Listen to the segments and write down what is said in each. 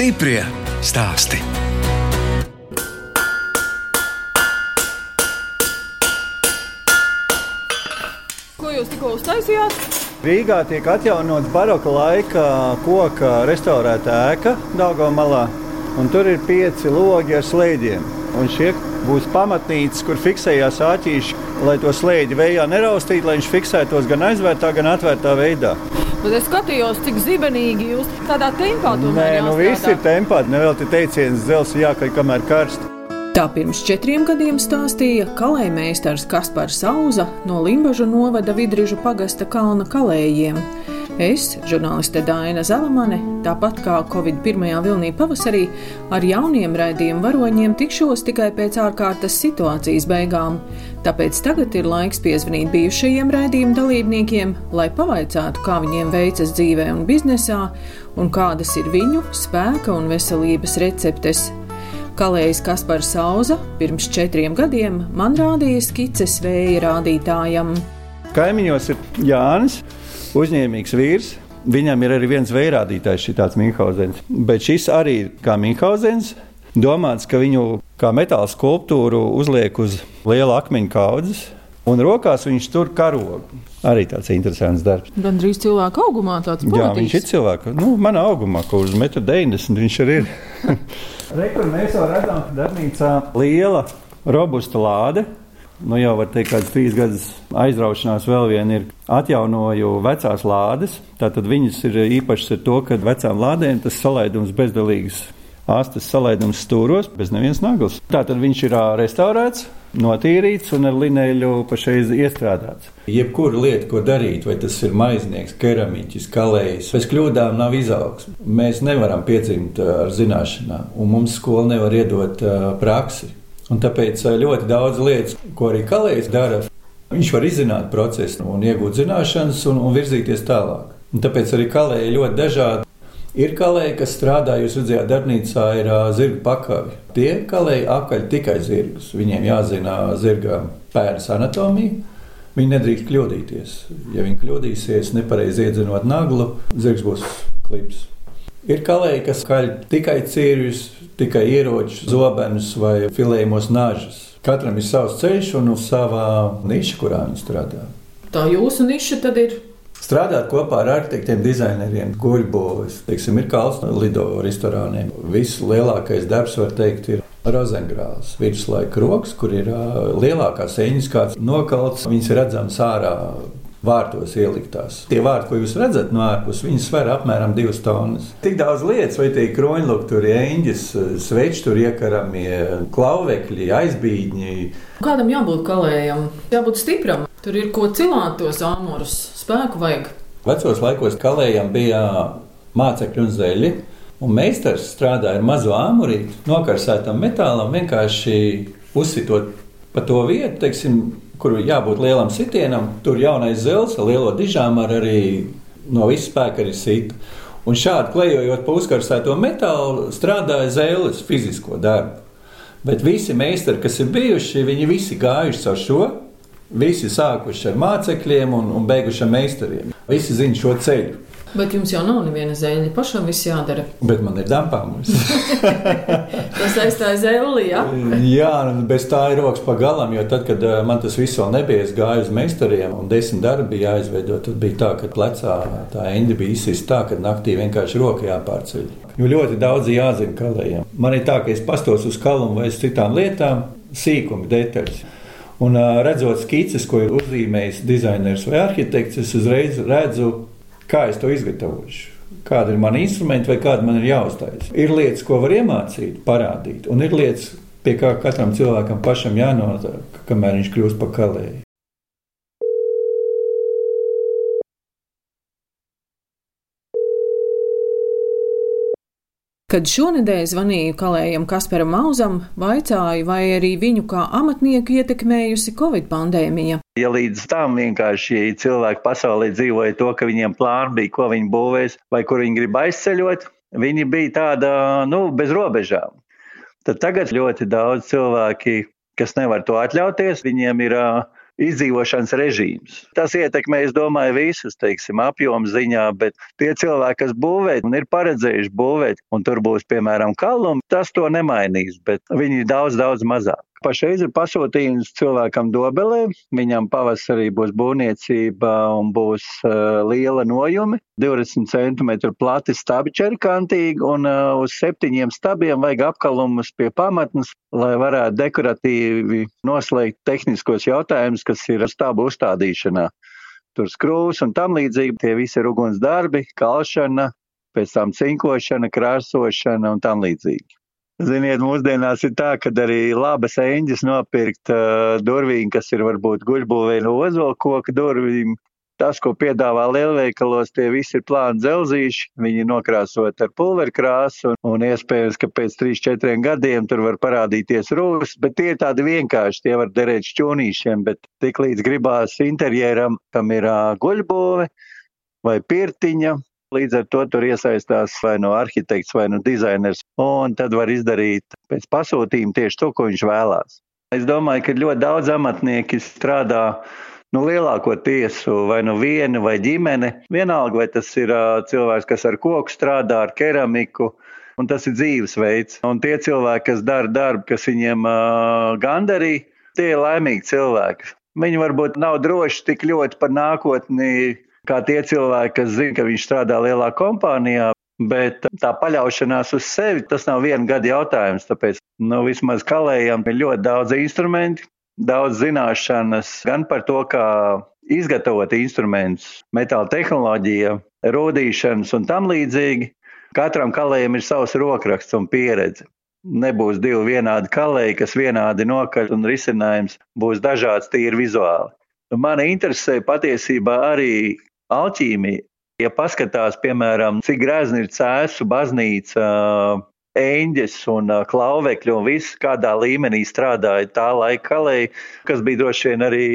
Stiprie stāsti. Ko jūs tikko uztaisījāt? Rīgā tiek atjaunots baroka laika koka restaurēta ēka Dāngāmalā. Tur ir pieci logi ar slēdiem. Un šie būs pamatnīcas, kur fiksējās āķīši, lai to slēdzi vējā neraustītu, lai viņš fiksētos gan aizvērtā, gan atvērtā veidā. Bet es skatījos, cik zibenīgi jūs tādā tempā to Nē, nu viss ir tempā. Nevēl te teiciens, dzelzs jākaļ, kamēr karsts. Tā pirms četriem gadiem stāstīja kalējmeistars Kaspars Sauza no Limbažu novada Vidrižu pagasta kalna kalējiem. Es, žurnāliste Dāna Zalamane, tāpat kā Covid pirmajā vilnī pavasarī, ar jauniem raidījumu varoņiem tikšos tikai pēc ārkārtas situācijas beigām. Tāpēc tagad ir laiks piezvanīt bijušajiem raidījuma dalībniekiem, lai pavaicātu, kā viņiem veicas dzīvē un biznesā, un kādas ir viņu spēka un veselības receptes. Kalējs Kaspars Sauza pirms četriem gadiem man rādīja skices vēja rādītājam. Kaimiņos ir Jānis uzņēmīgs vīrs. Viņam ir arī viens vērādītājs, šī tāds Minhausens. Bet šis arī ir kā Minhausens. Domāts, ka viņu kā metāla skulptūru uzliek uz liela akmeņa kaudzes, un rokās viņš tur karogu. Arī tāds interesants darbs. Gan drīz cilvēka augumā tāds - Jā, viņš ir cilvēks. Nu, manā augumā, kur uz 1,90 m viņš arī ir. Rekur mēs jau redzam, ka darbnīcā liela, robusta lāde nu jau var teikt, kādas trīs gadus aizraušanās vēl vien ir atjaunoju vecās lādes. Tātad viņas ir īpašas ar to, ka vecām lādēm tas salaidums bezdalīgs. Astes salaidums stūros, bez nevienas naglas. Tātad viņš ir restaurēts, notīrīts un ar linēļu pašreiz iestrādāts. Jebkura lieta, ko darīt, vai tas ir maiznieks, keramiķis, kalējs, bez kļūdām nav izaugsme. Mēs nevaram piedzimt ar zināšanām, un mums skola nevar iedot praksi. Un tāpēc ļoti daudz lietas, ko arī Kalējs dara, viņš var izzināt procesu un iegūt zināšanas un, un virzīties tālāk. Un tāpēc arī Kalēja ļoti dažādi. Ir kalēji, kas strādā, jūs redzējāt, darbnīcā ir uh, zirga pakavi. Tie kalēji apkaļ tikai zirgus. Viņiem jāzina zirga pēdas anatomija. Viņi nedrīkst kļūdīties. Ja viņi kļūdīsies, nepareizi iedzinot naglu, zirgs būs klips. Ir kalēji, kas kaļ tikai cīrjus, tikai ieročus, zobenus vai filējumos nažus. Katram ir savs ceļš un savā niša, kurā viņi strādā. Tā jūsu niša tad ir Strādāt kopā ar arhitektiem, dizaineriem, teiksim, ir kalns no lido restorāniem. Vislielākais darbs, var teikt, ir Rozengrāls, viduslaika rokas, kur ir lielākās eņģis, kāds nokalts. Viņas ir redzamas ārā vārtos ieliktās. Tie vārti, ko jūs redzat no ārpuses, viņi sver apmēram 2 tonnas. Tik daudz lietas, vai tie kroņlūki, tur ir eņģis, sveči, tur iekaramie klauvekļi, aizbīdņi. Kādam jābūt kalējam, jābūt stipram. Tur ir ko cilāt tos āmurus, spēku vajag. Vecos laikos kalējam bija mācekļi un zeļi. Un meistars strādāja ar mazu āmurīti, nokarsētam metālam, vienkārši uzsitot pa to vietu, teiksim, kur jābūt lielam sitienam. Tur jaunais zils ar lielo dižām ar arī no visas spēka arī sita. Un šādi klejojot pa uzkarsēto metālu, strādāja zēles fizisko darbu. Bet visi meistari, kas ir bijuši, viņi visi gājuši caur šo. Visi sākuši ar mācekļiem un, un beiguši ar meistariem. Visi zina šo ceļu. Bet jums jau nav neviena zēļa. Pašam viss jādara. Bet man ir dampāms. tas aizstāja zēli, jā? jā, bez tā ir rokas pa galam, jo tad, kad man tas viss vēl nebija, es gāju uz meistariem un desmit darbi bija jāizveido. Tad bija tā, ka plecā tā eņģa bija izsista tā, ka naktī vienkārši roka jāpārceļ. Jo ļoti daudz jāzina kalējiem. Man ir tā, ka es pastos uz kalumu vai uz citām lietām, sīkumi, detaļas. Un redzot skices, ko ir uzzīmējis dizainers vai arhitekts, es uzreiz redzu kā es to izgatavošu. Kāda ir mana instrumenta, vai kāda man ir jāuzstājas. Ir lietas, ko var iemācīt, parādīt, un ir lietas, pie kā katram cilvēkam pašam jānonāk, kamēr viņš kļūst par kalēju. Kad šonadēļ zvanīju kalējam Kasparam Mauzam, vaicāju, vai arī viņu kā amatnieku ietekmējusi Covid pandēmija. Ja līdz tam vienkārši cilvēki pasaulē dzīvoja to, ka viņiem plāni bija, ko viņi būvēs vai kur viņi grib aizceļot, viņi bija tāda, nu, bez robežām. Tad tagad ļoti daudz cilvēki, kas nevar to atļauties, viņiem ir izdzīvošanas režīms. Tas ietekmē, es domāju, visus, teiksim, apjomu ziņā, bet tie cilvēki, kas būvē un ir paredzējuši būvēt, un tur būs, piemēram, kalumi, tas to nemainīs, bet viņi ir daudz, daudz mazāk. Pašreiz ir pasūtījums cilvēkam Dobelē. Viņam pavasarī būs būvniecība un būs uh, liela nojumi. 20 cm plati stabi čerkantīgi un uh, uz septiņiem stabiem vajag apkalumus pie pamatnes, lai varētu dekoratīvi noslēgt tehniskos jautājumus, kas ir stabu uzstādīšanā. Tur skrūvs un tam līdzīgi tie visi ir uguns darbi, kalšana, pēc tam cinkošana, krāsošana un tam līdzīgi. Ziniet, mūsdienās ir tā, ka arī labas eņģis nopirkt uh, durvīm, kas ir varbūt guļbūvē no ozolkoka durvīm. Tas, ko piedāvā lielveikalos, tie visi ir plāni dzelzīši. Viņi nokrāsot ar pulverkrāsu, un, un iespējams, ka pēc 3-4 gadiem tur var parādīties rūs, bet tie ir tādi vienkārši, tie var derēt šķūnīšiem, bet tik līdz gribās interjeram, kam ir uh, guļbūve vai pirtiņa, Līdz ar to tur iesaistās vai no arhitekts vai no dizainers, un tad var izdarīt pēc pasūtījuma tieši to, ko viņš vēlās. Es domāju, ka ļoti daudz amatnieki strādā nu, lielāko tiesu vai nu viena vai ģimene. Vienalga, vai tas ir uh, cilvēks, kas ar koku strādā, ar keramiku, un tas ir dzīvesveids. Un tie cilvēki, kas dara darbu, kas viņiem uh, gandarī, tie ir laimīgi cilvēki. Viņi varbūt nav droši tik ļoti par nākotni kā tie cilvēki, kas zina, ka viņš strādā lielā kompānijā. Bet tā paļaušanās uz sevi, tas nav viena gada jautājums. Tāpēc nu, vismaz kalējam ir ļoti daudz instrumentu, daudz zināšanas gan par to, kā izgatavot instrumentus, metāla tehnoloģija, rūdīšanas un tam līdzīgi. Katram kalējam ir savs rokraksts un pieredze. Nebūs divi vienādi kalēji, kas vienādi nokaļ un risinājums būs dažāds tīri vizuāli. Mani interesē patiesībā arī alķīmija. Ja paskatās, piemēram, cik grezni ir cēsu baznīca, eņģes un klauvekļi un viss, kādā līmenī strādāja tā laika kalēji, kas bija droši vien arī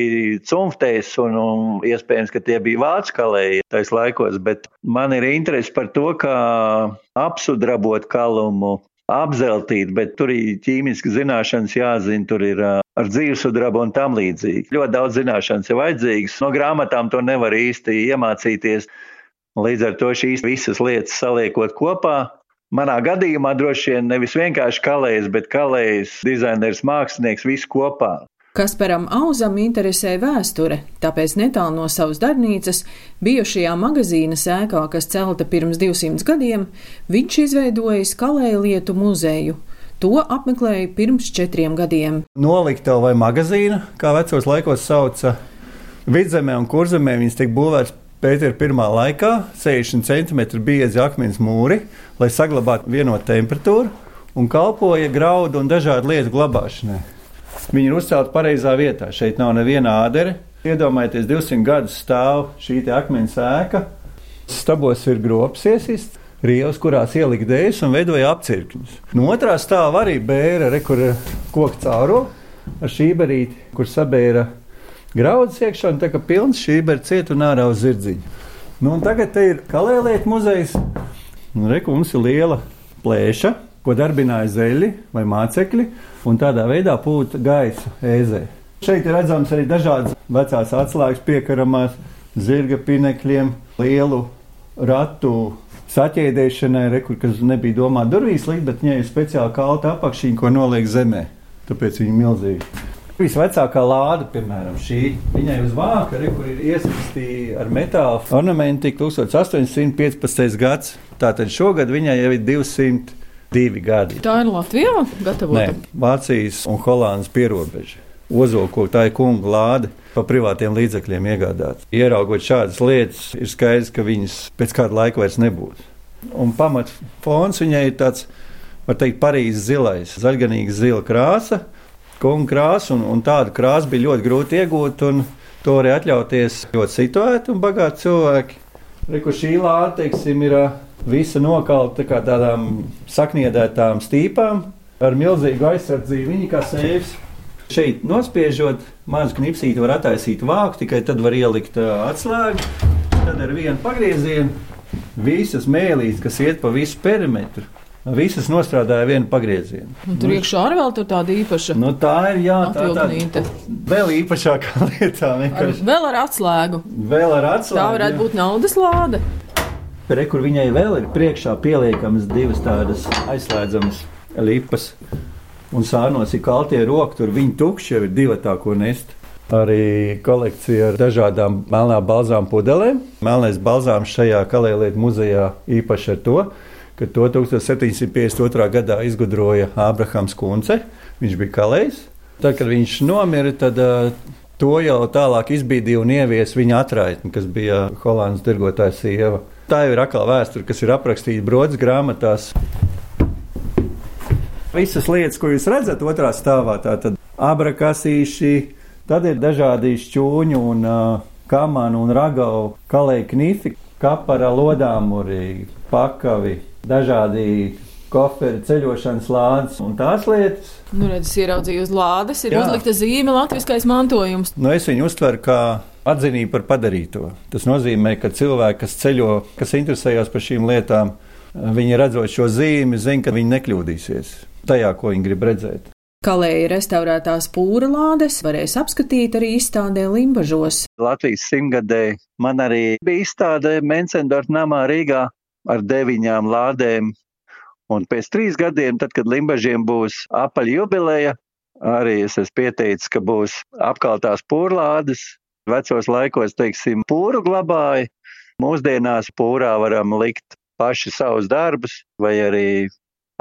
cumftējs un, un iespējams, ka tie bija vācu kalēji tais laikos, bet man ir interesi par to, kā apsudrabot kalumu, apzeltīt, bet tur ir ķīmiski zināšanas jāzina, tur ir ar dzīvesudrabu un tam līdzīgi. Ļoti daudz zināšanas ir vajadzīgas. No grāmatām to nevar īsti iemācīties. Līdz ar to šīs visas lietas saliekot kopā. Manā gadījumā droši vien nevis vienkārši kalējs, bet kalējs, dizainers, mākslinieks, viss kopā. Kasparam Auzam interesē vēsture, tāpēc netālu no savas darbnīcas, bijušajā magazīna sēkā, kas celta pirms 200 gadiem, viņš izveidojis kalēju lietu muzeju. To apmeklēju pirms četriem gadiem. Nolikta vai magazīna, kā vecos laikos sauca, vidzemē un kurzemē viņas tiek būvētas Pētera pirmā laikā 60 cm biezi akmens mūri, lai saglabātu vienotu temperatūru un kalpoja graudu un dažādu lietu glabāšanai. Viņi ir uzcelti pareizā vietā. Šeit nav neviena ādere. Iedomājieties, 200 gadus stāv šī akmens ēka. Stabos ir grobs iesists, rievas, kurās ielika dēļus un veidoja apcirkņus. No otrā stāva arī bēra, re, kur koka cauro ar šīberīti, kur sabēra graudus iekšā un tā kā pilns šīberi ciet un ārā uz zirdziņu. Nu, tagad te ir kalēlietu muzejs. Reku mums ir liela plēša, ko darbināja zeļi vai mācekļi un tādā veidā pūta gaisa ēzē. Šeit ir redzams arī dažādas vecās atslēgas piekaramās zirga pinekļiem, lielu ratu saķēdēšanai, rekur, kas nebija domāta durvīs līdz, bet viņai ir speciāli kalta apakšīņa, ko noliek zemē. Tāpēc viņa ir milzīga. Visvecākā lāde, piemēram, šī viņai uz vāka, re, ir iesaistīta ar metāla ornamentu, 1815. gads. Tātad šogad viņai jau ir 200 divi gadi. Tā ir Latvijā gatavota? Nē, Vācijas un Hollandas pierobeža. Ozolko tā ir kunga lāde, pa privātiem līdzekļiem iegādāta. Ieraugot šādas lietas, ir skaidrs, ka viņas pēc kāda laika vairs nebūs. Un pamatfons viņai ir tāds, var teikt, Parīzes zilais, zaļganīga zila krāsa, kunga krāsa, un, un tādu krāsu bija ļoti grūti iegūt, un to arī atļauties ļoti situēti un bagāti cilvēki. Reku šī lāde, teiksim, ir visa nokalta tā tādām sakniedētām stīpām ar milzīgu aizsardzību. Viņi kā sēvis. Šeit nospiežot mazu knipsīti, var attaisīt vāku, tikai tad var ielikt atslēgu. Tad ar vienu pagriezienu visas mēlīs, kas iet pa visu perimetru, Visas nostrādāja vienu pagriezienu. Un tur iekšā arī vēl tāda īpaša. Nu, tā ir jā, tā tāda vēl īpašākā lietā. Ar, vienkārši. vēl ar atslēgu. Vēl ar atslēgu. Tā varētu jā. būt naudas lāde. Re, kur viņai vēl ir priekšā pieliekamas divas tādas aizslēdzamas lipas. Un sārnos ir kaltie roki, tur viņi tukši jau ir divi tā, ko nest. Arī kolekcija ar dažādām melnā balzām pudelēm. Melnais balzāms šajā kalēlietu muzejā īpaši ar to, ka to 1752. gadā izgudroja Ābrahams Kunce. Viņš bija kalējs. Tad, kad viņš nomira, tad uh, to jau tālāk izbīdīja un ievies viņa atraitni, kas bija Holandas tirgotāja sieva. Tā jau ir atkal vēsture, kas ir aprakstīta brodas grāmatās. Visas lietas, ko jūs redzat otrā stāvā, tātad abrakasīši, tad ir dažādi šķūņu un uh, kamanu un ragau kalēju knifi, kapara lodāmuri, pakavi, dažādi koferi, ceļošanas lādes un tās lietas. Nu, redz, ieraudzīju uz lādes, ir. Jā. uzlikta zīme latviskais mantojums. Nu, es viņu uztveru kā atzinību par padarīto. Tas nozīmē, ka cilvēki, kas ceļo, kas interesējas par šīm lietām, viņi redzot šo zīmi, zina, ka viņi nekļūdīsies tajā, ko viņi grib redzēt. Kalēja restaurētās pūra lādes varēs apskatīt arī izstādē Limbažos. Latvijas simtgadē man arī bija izstāde Mencendorf namā Rīgā ar deviņām lādēm. Un pēc trīs gadiem, tad, kad Limbažiem būs apaļ jubileja, arī es esmu pieteicis, ka būs apkaltās pūrlādes. Vecos laikos, teiksim, pūru glabāja. Mūsdienās pūrā varam likt paši savus darbus, vai arī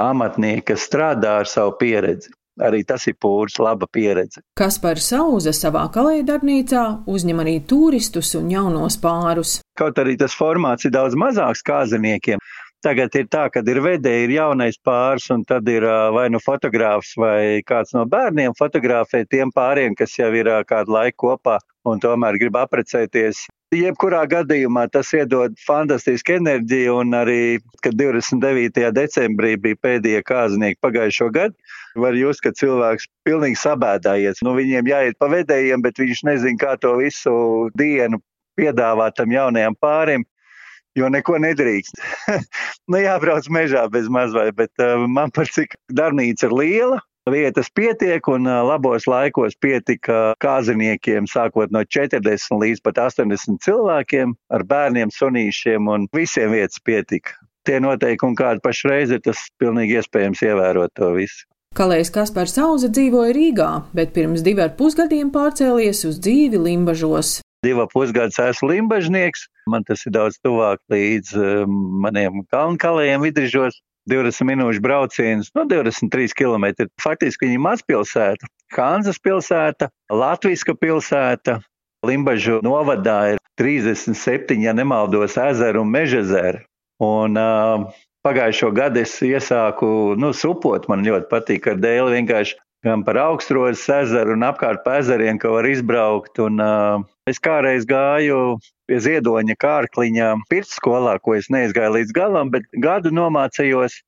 amatnieki, kas strādā ar savu pieredzi. Arī tas ir pūrs, laba pieredze. Kaspars Sauza savā kalēja darbnīcā uzņem arī turistus un jaunos pārus. Kaut arī tas formāts ir daudz mazāks kāziniekiem. Tagad ir tā, ka ir vedēji, ir jaunais pāris, un tad ir vai nu fotogrāfs vai kāds no bērniem fotografē tiem pāriem, kas jau ir kādu laiku kopā un tomēr grib aprecēties. Jebkurā gadījumā tas iedod fantastisku enerģiju, un arī, kad 29. decembrī bija pēdējie kāznieki pagājušo gadu, var just, ka cilvēks pilnīgi sabēdājies. Nu, viņiem jāiet pa vedējiem, bet viņš nezin, kā to visu dienu piedāvāt tam jaunajam pārim jo neko nedrīkst. nu, jābrauc mežā bez mazvai, bet uh, man par cik darbnīca ir liela. Vietas pietiek, un uh, labos laikos pietika kāziniekiem, sākot no 40 līdz pat 80 cilvēkiem, ar bērniem, sunīšiem, un visiem vietas pietika. Tie noteikumi, kādi pašreiz ir, tas pilnīgi iespējams ievērot to visu. Kalējs Kaspars Sauza dzīvoja Rīgā, bet pirms divi ar pusgadiem pārcēlies uz dzīvi Limbažos. Divu pusgadus esmu limbažnieks, man tas ir daudz tuvāk līdz um, maniem kalnkalējiem vidrižos. 20 minūšu brauciens, no 23 km. Faktiski viņa ir mazpilsēta, Kanzas pilsēta, Latvijas pilsēta. Limbažu novadā ir 37, ja nemaldos, ezeru un mežezeru. Un uh, pagājušo gadu es iesāku, nu, supot, man ļoti patīk ar dēli vienkārši gan par augstrodas ezeru un apkārt pa ezeriem, ka var izbraukt. Un, uh, es kādreiz gāju pie ziedoņa kārkliņā pirtsskolā, ko es neizgāju līdz galam, bet gadu nomācījos.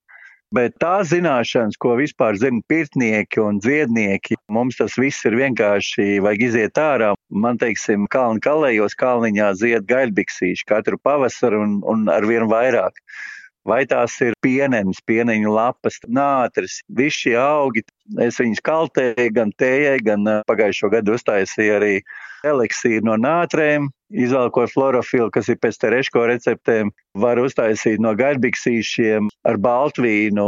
Bet tās zināšanas, ko vispār zina pirtnieki un dziednieki, mums tas viss ir vienkārši vajag iziet ārā. Man, teiksim, kalnu kalējos kalniņā zied gaļbiksīši katru pavasaru un, un arvien vairāk. Vai tās ir pienenes, pieneņu lapas, nātris, visi šie augi. Es viņus kaltēju gan tējai, gan ā, pagājušo gadu uztaisīju arī eliksīru no nātrēm, izvēlkot florofilu, kas ir pēc tereško receptēm. Var uztaisīt no gaļbiksīšiem ar baltvīnu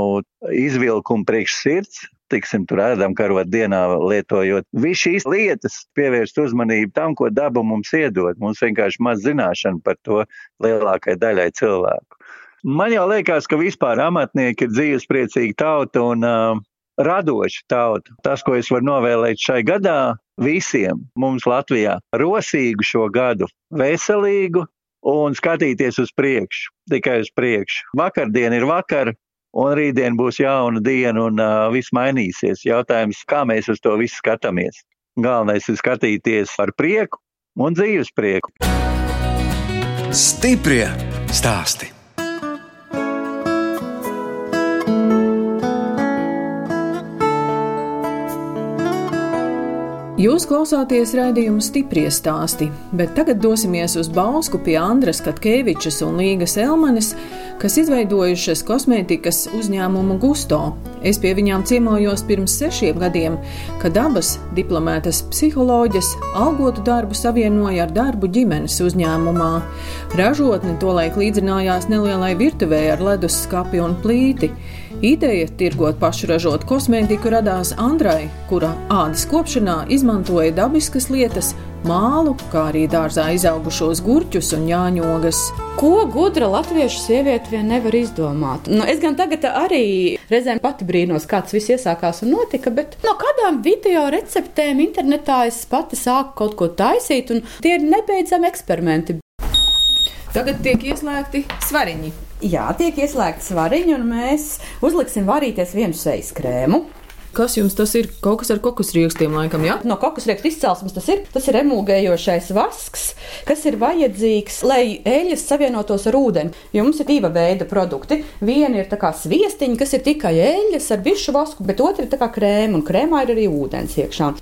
izvilkumu priekš sirds. Tiksim, tur ēdam karot dienā lietojot. Viss šīs lietas pievērst uzmanību tam, ko daba mums iedod. Mums vienkārši maz zināšana par to lielākai daļai cilvēku. Man jau liekas, ka vispār amatnieki ir dzīvespriecīga tauta un uh, radoša tauta. Tas, ko es varu novēlēt šai gadā visiem mums Latvijā, rosīgu šo gadu, veselīgu un skatīties uz priekšu, tikai uz priekšu. Vakardiena ir vakar, un rītdien būs jauna diena, un uh, viss mainīsies. Jautājums, kā mēs uz to visu skatāmies. Galvenais ir skatīties ar prieku un dzīves prieku. Stiprie stāsti. Jūs klausāties raidījuma stipri stāstī, bet tagad dosimies uz Bausku pie Andras Katkevičas un Līgas Elmanes, kas izveidojušas kosmētikas uzņēmumu Gusto. Es pie viņām ciemojos pirms sešiem gadiem, kad abas diplomētas psiholoģijas algotu darbu savienoja ar darbu ģimenes uzņēmumā. Ražotne tolaik līdzinājās nelielai virtuvē ar leduskapi un plīti. Ideja tirgot pašražotu kosmētiku radās Andrai, kura ādas kopšanā izmantoja dabiskas lietas, mālu, kā arī dārzā izaugušos gurķus un ņāņogas. Ko gudra latviešu sieviete vien nevar izdomāt? Nu, es gan tagad arī reizēm pati brīnos, kā tas viss iesākās un notika, bet no kādām video receptēm internetā es pati sāku kaut ko taisīt, un tie ir nebeidzami eksperimenti. Tagad tiek ieslēgti svariņi. Jā, tiek ieslēgta svariņa, un mēs uzliksim varīties vienu sejas krēmu. Kas jums tas ir? Kaut kas ar kokosriekstiem, laikam, jā? No kokosriekstu izcelsmes tas ir. Tas ir emulgējošais vasks, kas ir vajadzīgs, lai eļļas savienotos ar ūdeni. Jo mums ir diva veida produkti. Viena ir tā kā sviestiņa, kas ir tikai eļļas ar višu vasku, bet otra ir tā kā krēma, un krēmā ir arī ūdens iekšā.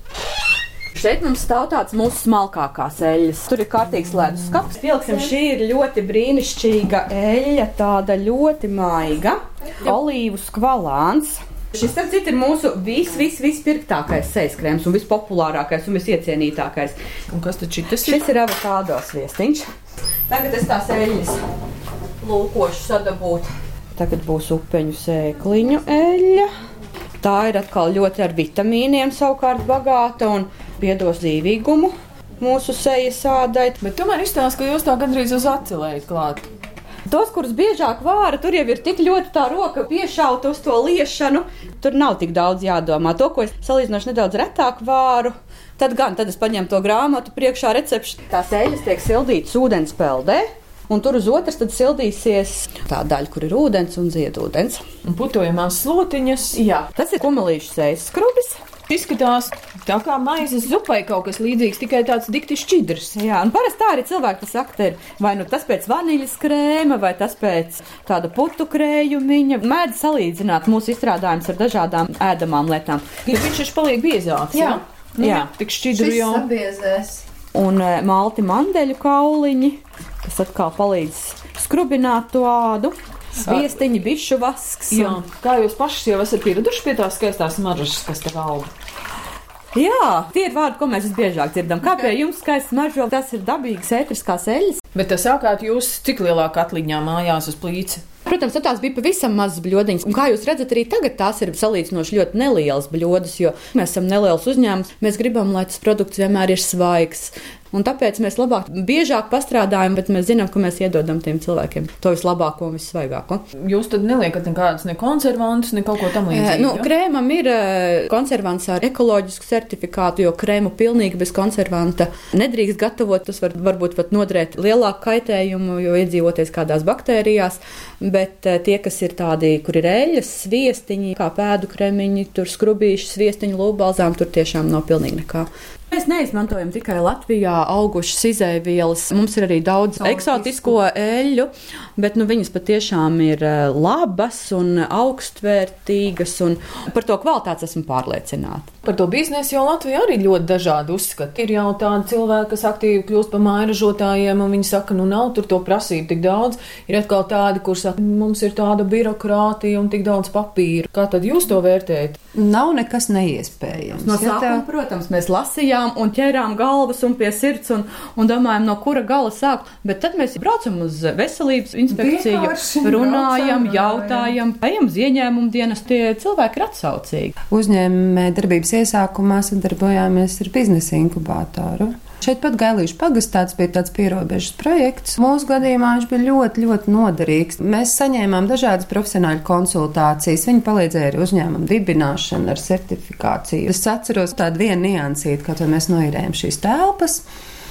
Šeit mums stāv tāds mūsu smalkākās eļļas. Tur ir kārtīgs ledus skats. Pieliksim, šī ir ļoti brīnišķīga eļļa, tāda ļoti maiga, olīvu skvalāns. Šis, starp citu, ir mūsu vis, vis, vispirktākais sejas krēms un vispopulārākais un visiecienītākais. Un kas tad šis ir? Šis ir avokādo sviestiņš. Tagad es tās eļļas lūkošu sadabūt. Tagad būs upeņu sēkliņu eļļa. Tā ir atkal ļoti ar vitamīniem savukārt bagāta un piedos dzīvīgumu mūsu sejas ādai. Bet tomēr izstāsta, ka jūs tā gandrīz uz acelējat klāt. Tos, kurus biežāk vāra, tur jau ir tik ļoti tā roka piešauta uz to liešanu. Tur nav tik daudz jādomā. To, ko es salīdzinoši nedaudz retāk vāru, tad gan tad es paņemu to grāmatu priekšā recepšu. Tās eļļas tiek sildītas ūdens peldē. Un tur uz otras tad sildīsies tā daļa, kur ir ūdens un ziedūdens. Un putojamās slotiņas. Jā, tas ir kumelīšu sēnes skrubis. Izskatās tā kā maizes zupai kaut kas līdzīgs, tikai tāds dikti šķidrs. Jā, un parasti tā arī cilvēki saka, ir vai nu tas pēc vaniļas krēma, vai tas pēc tāda putu krējumiņa. Mēdz salīdzināt mūsu izstrādājumus ar dažādām ēdamām lietām. Ja viņš taču paliek biezāks, jā? Jā, nu, jā. tik šķidru jau. Sabiezēs. Un e, malti mandeļu kauliņi, kas atkal palīdz skrubināt to ādu. Sviestiņi, bišu vasks. Jā, kā jūs pašas jau esat pieraduši pie tās skaistās maržas, kas te valda? Jā, tie ir vārdi, ko mēs visbiežāk dzirdam. Kā pie jums skaists maržo, tas ir dabīgs ētriskās eļļas. Bet tas sākāt jūs cik lielā katliņā mājās uz plīci? Protams, tās bija pavisam mazas bludiņas. Un kā jūs redzat, arī tagad tās ir salīdzinoši ļoti nelielas bludas, jo mēs esam neliels uzņēmums. Mēs gribam, lai tas produkts vienmēr ir svaigs. Un tāpēc mēs labāk, biežāk pastrādājam, bet mēs zinām, ka mēs iedodam tiem cilvēkiem to vislabāko un vissvaigāko. Jūs tad neliekat nekādus ne konservantus, ne kaut ko tamlīdzīgu? E, nu, ja? Krēmam ir konservants ar ekoloģisku certifikātu, jo krēmu pilnīgi bez konservanta nedrīkst gatavot. Tas var varbūt pat nodarīt lielāku kaitējumu, jo iedzīvoties kādās baktērijās. Bet tie, kas ir tādi, kur ir eļļas, sviestiņi, kā pēdu kremiņi, tur skrubīši, sviestiņu lūbalzām, tur tiešām nav pilnīgi nekā. Mēs neizmantojam tikai Latvijā augušas izēvielas. Mums ir arī daudz eksotisko eļļu, bet nu, viņas patiešām ir eh, labas un augstvērtīgas. Un par to kvalitāti esmu pārliecināta. Par to biznesu jau Latvijā arī ļoti dažādi uzskati. Ir jau tādi cilvēki, kas aktīvi kļūst par mājražotājiem, un viņi saka, nu nav tur to prasību tik daudz. Ir atkal tādi, kur saka, mums ir tāda birokrātija un tik daudz papīra. Kā tad jūs to vērtējat? Nav nekas neiespējams. No sākuma, ja tā... protams, mēs lasījām un ķērām galvas un pie sirds un, un domājām, no kura gala sākt. Bet tad mēs braucam uz veselības inspekciju, Vienkārši runājam, braucam, jautājam, ejam uz ieņēmumu dienas. Tie cilvēki ir atsaucīgi. Uzņēmē darbības iesākumā sadarbojāmies ar biznesa inkubātoru. Šeit pat Gailīša pagastā bija tāds pierobežas projekts. Mūsu gadījumā viņš bija ļoti, ļoti noderīgs. Mēs saņēmām dažādas profesionāļu konsultācijas. Viņi palīdzēja arī uzņēmumu dibināšanu ar certifikāciju. Es atceros tādu vienu niansīti, kad mēs noīrējam šīs telpas.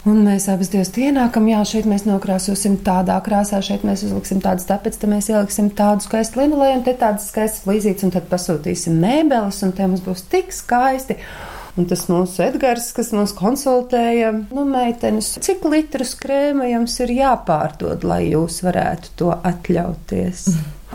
Un mēs abas divas ienākam, jā, šeit mēs nokrāsosim tādā krāsā, šeit mēs uzliksim tādas tāpēc, te mēs ieliksim tādu skaistu linolēju, un te tādas skaistas flīzītes, un tad pasūtīsim mēbeles, un te mums būs tik skaisti. Un tas mūsu Edgars, kas mūs konsultēja, nu, meitenes, cik litrus krēma jums ir jāpārdod, lai jūs varētu to atļauties?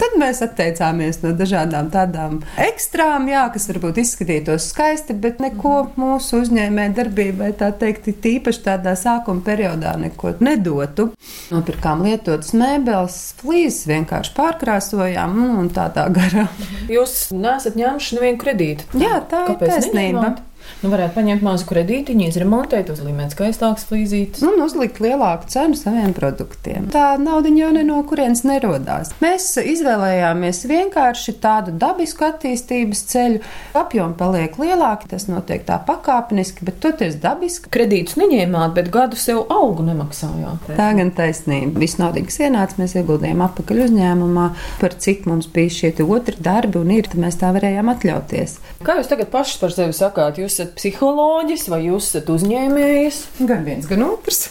Tad mēs atteicāmies no dažādām tādām ekstrām, jā, kas varbūt izskatītos skaisti, bet neko mūsu uzņēmē darbībai, tā teikt, tīpaši tādā sākuma periodā neko nedotu. Nopirkām lietotas mēbeles, flīzes vienkārši pārkrāsojām nu, un tādā garā. Jūs nesat ņēmuši nevienu kredītu. Jā, tā ir Kāpēc taisnība. neņēmāt? Nu, varētu paņemt mazu kredītiņu, izremontēt, uzlīmēt skaistākas flīzītes. un uzlikt lielāku cenu saviem produktiem. Tā nauda jau ne no kurienes nerodās. Mēs izvēlējāmies vienkārši tādu dabisku attīstības ceļu. Apjomi paliek lielāki, tas notiek tā pakāpeniski, bet toties dabiski. Kredītus neņēmāt, bet gadu sev algu nemaksājāt. Tā gan taisnība. Viss naudas, kas ienāca, mēs ieguldījām atpakaļ uzņēmumā, par cik mums bija šie otri darbi un ir, tad mēs tā varējām atļauties. Kā jūs tagad pašs par sevi sakāt? Jūs esat psiholoģis vai jūs esat uzņēmējs? Gan viens, gan otrs.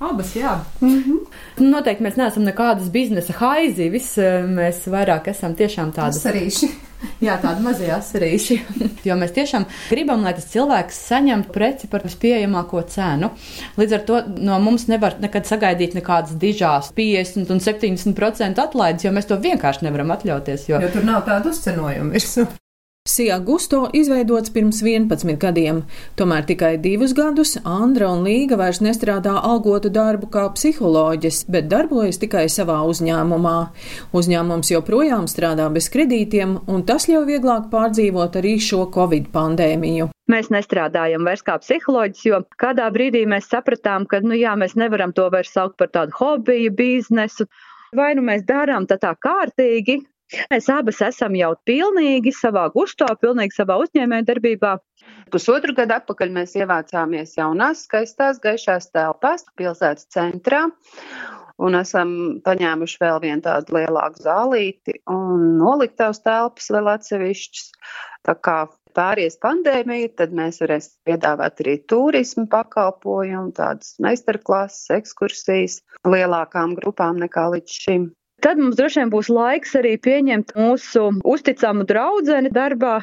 Abas, jā. Mm -hmm. Noteikti mēs neesam nekādas biznesa haizi. Viss eh, mēs vairāk esam tiešām tādi. Sarīši. Jā, tādi mazie asarīši. jo mēs tiešām gribam, lai tas cilvēks saņemtu preci par vispieejamāko cenu. Līdz ar to no mums nevar nekad sagaidīt nekādas dižās 50 un 70% atlaides, jo mēs to vienkārši nevaram atļauties. Jo... Jo tur nav tādu uzcenojumu virsū. Sijā Gusto izveidots pirms 11 gadiem, tomēr tikai divus gadus Andra un Līga vairs nestrādā algotu darbu kā psiholoģis, bet darbojas tikai savā uzņēmumā. Uzņēmums joprojām strādā bez kredītiem, un tas ļauj vieglāk pārdzīvot arī šo covid pandēmiju. Mēs nestrādājam vairs kā psiholoģis, jo kādā brīdī mēs sapratām, ka nu, jā, mēs nevaram to vairs saukt par tādu hobiju, biznesu. Vai nu mēs darām tā, tā kārtīgi, Mēs abas esam jau pilnīgi savā gustā, pilnīgi savā uzņēmējdarbībā. Pusotru gadu atpakaļ mēs ievācāmies jaunās, skaistās, gaišās telpās pilsētas centrā. Un esam paņēmuši vēl vienu tādu lielāku zālīti un noliktavas telpas vēl atsevišķas. Tā kā pāries pandēmija, tad mēs varēsim piedāvāt arī turismu pakalpojumu, tādas meistarklases, ekskursijas lielākām grupām nekā līdz šim. Tad mums droši vien būs laiks arī pieņemt mūsu uzticamu draudzeni darbā,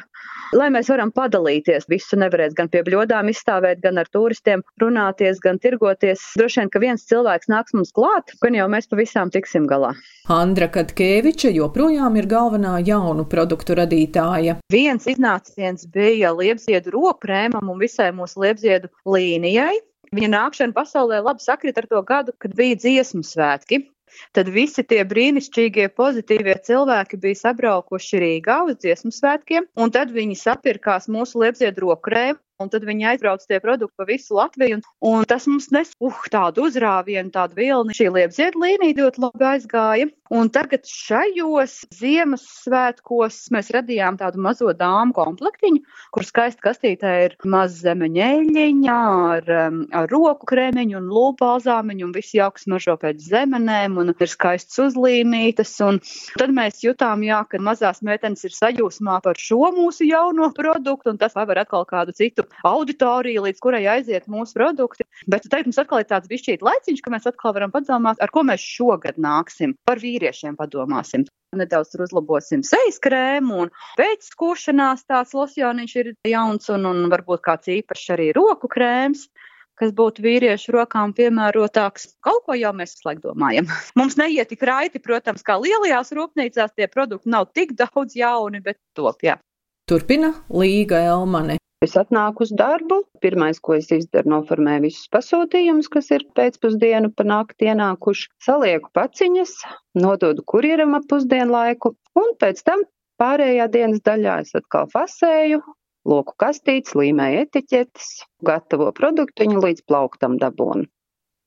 lai mēs varam padalīties. Visu nevarēs gan pie bļodām izstāvēt, gan ar turistiem runāties, gan tirgoties. Droši vien, ka viens cilvēks nāks mums klāt, gan jau mēs pavisam tiksim galā. Andra Katkeviča joprojām ir galvenā jaunu produktu radītāja. Viens iznāciens bija liepziedu rokrēmam un visai mūsu liepziedu līnijai. Viņa nākšana pasaulē labi sakrit ar to gadu, kad bija dziesmu svētki. Tad visi tie brīnišķīgie, pozitīvie cilvēki bija sabraukuši Rīgā uz dziesmu svētkiem, un tad viņi sapirkās mūsu liepziedro krēmu. Un tad viņi aizbrauc tie produkti pa visu Latviju, un, un tas mums nes uh, tādu uzrāvienu, tādu vilni. Šī liepziedra līnija ļoti labi aizgāja. Un tagad šajos Ziemassvētkos mēs radījām tādu mazo dāmu komplektiņu, kur skaisti kastītē ir maza zemeņēļiņa ar, um, ar roku krēmiņu un lūpāzāmiņu un viss jauks mažo pēc zemenēm un ir skaists uzlīmītas. Un tad mēs jutām, jā, ka mazās meitenes ir sajūsmā par šo mūsu jauno produktu un tas paver atkal kādu citu auditoriju, līdz kurai aiziet mūsu produkti. Bet tagad mums atkal ir tāds bišķīt laiciņš, ka mēs atkal varam padomāt, ar ko mēs šogad nāksim. Par vīriešiem padomāsim. Nedaudz uzlabosim sejas krēmu, un pēc skūšanās tāds losjoniņš ir jauns, un, un varbūt kāds īpašs arī roku krēms kas būtu vīriešu rokām piemērotāks. Kaut ko jau mēs visu laiku domājam. Mums neiet tik raiti, protams, kā lielajās rūpnīcās tie produkti nav tik daudz jauni, bet top, jā. Turpina Līga Elmane. Es atnāku uz darbu. Pirmais, ko es izdaru, noformēju visus pasūtījumus, kas ir pēcpusdienu pa nakti ienākuši, salieku paciņas, nododu kurjeram ap pusdienlaiku, un pēc tam pārējā dienas daļā es atkal fasēju, loku kastītes, līmēju etiķetes, gatavo produktiņu līdz plauktam dabūnu.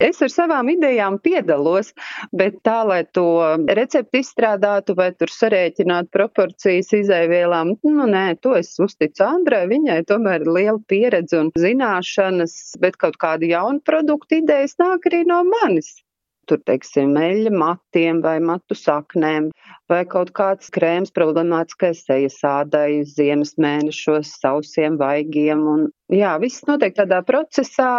Es ar savām idejām piedalos, bet tā, lai to recepti izstrādātu vai tur sarēķinātu proporcijas izēvielām, nu nē, to es uzticu Andrai, viņai tomēr ir liela pieredze un zināšanas, bet kaut kāda jauna produkta idejas nāk arī no manis tur, teiksim, meļa matiem vai matu saknēm, vai kaut kāds krēms problemātiskai sejas ādai ziemas mēnešos, sausiem vaigiem. Un, jā, viss notiek tādā procesā,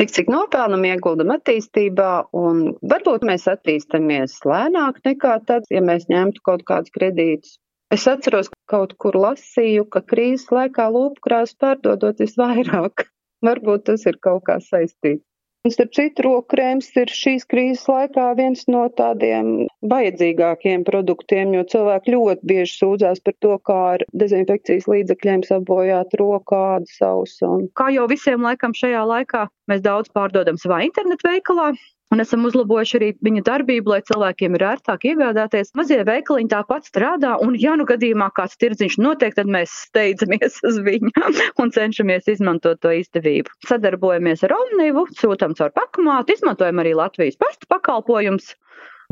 Tik cik nopelnam, ieguldam attīstībā, un varbūt mēs attīstamies lēnāk nekā tad, ja mēs ņemtu kaut kādus kredītus. Es atceros, ka kaut kur lasīju, ka krīzes laikā lūpkrās pārdodot visvairāk. Varbūt tas ir kaut kā saistīts. Un, starp citu, rokrēms ir šīs krīzes laikā viens no tādiem vajadzīgākiem produktiem, jo cilvēki ļoti bieži sūdzās par to, kā ar dezinfekcijas līdzekļiem sabojāt rokādu sausu. Un kā jau visiem laikam šajā laikā, mēs daudz pārdodam savā internetu veikalā, Un esam uzlabojuši arī viņa darbību, lai cilvēkiem ir ērtāk iegādāties. Mazie veikaliņi tāpat strādā, un, ja nu gadījumā kāds tirdziņš notiek, tad mēs steidzamies uz viņu un cenšamies izmantot to izdevību. Sadarbojamies ar Omnivu, sūtām caur pakamātu, izmantojam arī Latvijas pasta pakalpojumus.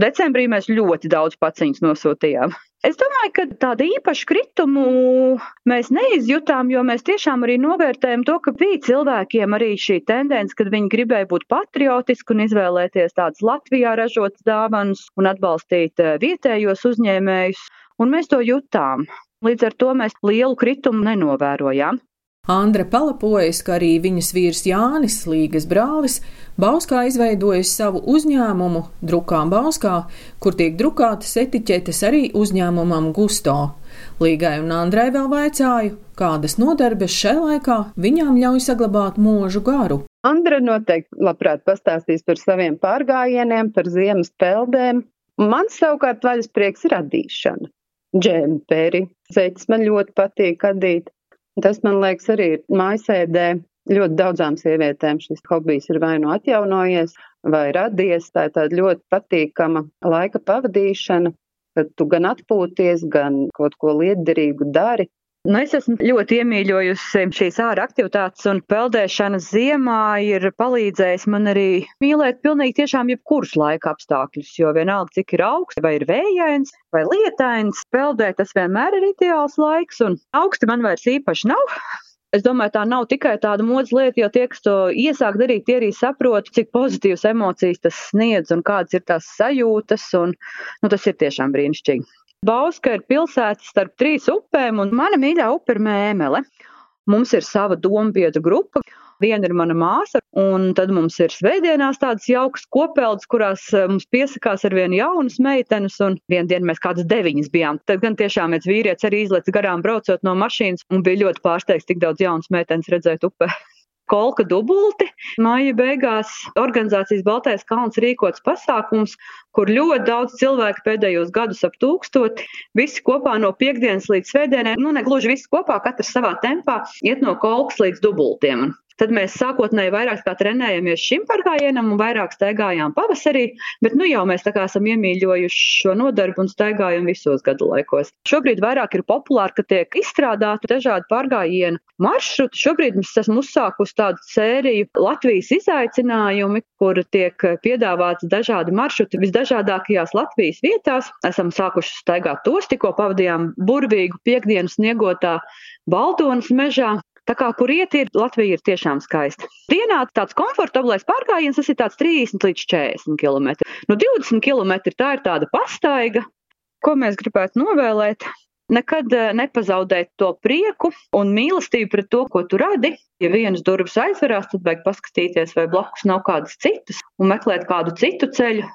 Decembrī mēs ļoti daudz paciņas nosūtījām. Es domāju, ka tādu īpašu kritumu mēs neizjutām, jo mēs tiešām arī novērtējam to, ka bija cilvēkiem arī šī tendence, kad viņi gribēja būt patriotiski un izvēlēties tādas Latvijā ražotas dāvanas un atbalstīt eh, vietējos uzņēmējus, un mēs to jutām. Līdz ar to mēs lielu kritumu nenovērojām. Andra palapojas, ka arī viņas vīrs Jānis, Līgas brālis, Bauskā izveidojis savu uzņēmumu Drukām Bauskā, kur tiek drukātas etiķetes arī uzņēmumam Gusto. Līgai un Andrai vēl vaicāju, kādas nodarbes šai laikā viņām ļauj saglabāt mūžu garu. Andra noteikti labprāt pastāstīs par saviem pārgājieniem, par ziemas peldēm. Man savukārt vaļasprieks ir radīšana. Džemperi, zeķis man ļoti patīk adīt. Tas, man liekas, arī ir mājasēdē. Ļoti daudzām sievietēm šis hobijs ir vai nu atjaunojies, vai radies. Tā ir tāda ļoti patīkama laika pavadīšana, kad tu gan atpūties, gan kaut ko lietderīgu dari. Nu, es esmu ļoti iemīļojusi šīs ārā aktivitātes, un peldēšana ziemā ir palīdzējis man arī mīlēt pilnīgi tiešām jebkurus laika apstākļus, jo vienalga, cik ir augsts, vai ir vējains, vai lietains, peldēt tas vienmēr ir ideāls laiks, un augsti man vairs īpaši nav. Es domāju, tā nav tikai tāda modes lieta, jo tie, kas to iesāk darīt, tie arī saprot, cik pozitīvas emocijas tas sniedz un kādas ir tās sajūtas, un nu, tas ir tiešām brīnišķīgi. Bauska ir pilsēta starp trīs upēm, un mana mīļā upe ir Mēmele. Mums ir sava dombiedru grupa. Viena ir mana māsa, un tad mums ir svētdienās tādas jaukas kopeldes, kurās eh, mums piesakās ar vienu jaunas meitenes, un vienu dienu mēs kādas deviņas bijām. Tad gan tiešām viens vīrietis arī izlec garām braucot no mašīnas, un bija ļoti pārsteigts, tik daudz jaunas meitenes redzēt upē kolka dubulti. Māja beigās organizācijas Baltais kalns rīkots pasākums, kur ļoti daudz cilvēku pēdējos gadus ap tūkstoti, visi kopā no piekdienas līdz svētdienai, nu ne gluži visi kopā, katrs savā tempā, iet no kolkas līdz dubultiem. Tad mēs sākotnēji vairāk kā trenējamies šim pārgājienam un vairāk staigājām pavasarī, bet nu jau mēs esam iemīļojuši šo nodarbu un staigājam visos gadu laikos. Šobrīd vairāk ir populāri, ka tiek izstrādāti dažādi pārgājienu maršruti. Šobrīd mēs esam uzsākusi tādu sēriju Latvijas izaicinājumi, kur tiek piedāvāts dažādi maršruti visdažādākajās Latvijas vietās. Esam sākuši staigāt tos, tikko pavadījām burvīgu piekdienu sniegotā Baltonas mežā, Tā kā kur iet, ir Latvija ir tiešām skaista. Dienā tāds komfortablais pārgājiens, tas ir tāds 30 līdz 40 km. Nu, 20 km tā ir tāda pastaiga, ko mēs gribētu novēlēt. Nekad eh, nepazaudēt to prieku un mīlestību pret to, ko tu radi. Ja vienas durvis aizverās, tad vajag paskatīties, vai blakus nav kādas citas un meklēt kādu citu ceļu,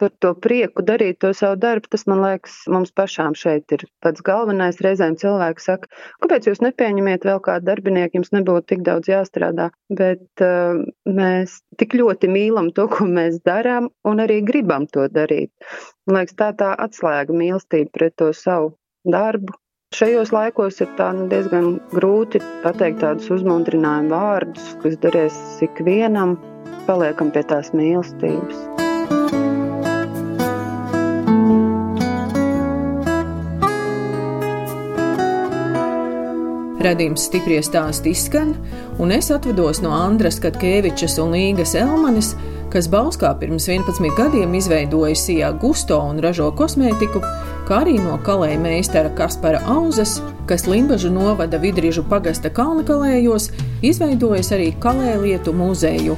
par to prieku darīt to savu darbu, tas man liekas, mums pašām šeit ir pats galvenais. Reizēm cilvēki saka, kāpēc jūs nepieņemiet vēl kādu darbinieku, jums nebūtu tik daudz jāstrādā. Bet uh, mēs tik ļoti mīlam to, ko mēs darām, un arī gribam to darīt. Man liekas, tā tā atslēga mīlestība pret to savu darbu. Šajos laikos ir tā, nu, diezgan grūti pateikt tādus uzmundrinājumu vārdus, kas derēs ikvienam, paliekam pie tās mīlestības. Radījums stipri stāsti izskan, un es atvados no Andras Katkevičas un Līgas Elmanis, kas Bauskā pirms 11 gadiem izveidoja Sijā Gusto un ražo kosmētiku, kā arī no kalēja meistara Kaspara Auzas, kas Limbažu novada Vidrīžu pagasta Kalnakalējos, izveidojis arī kalēlietu muzeju.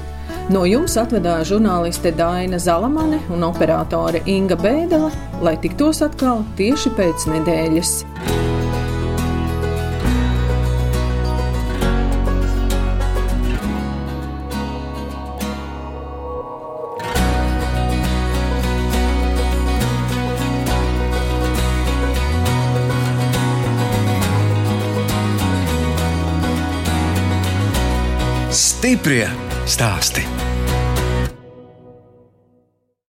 No jums atvedāja žurnāliste Daina Zalamane un operātore Inga Bēdele, lai tiktos atkal tieši pēc nedēļas. Stiprie stāsti.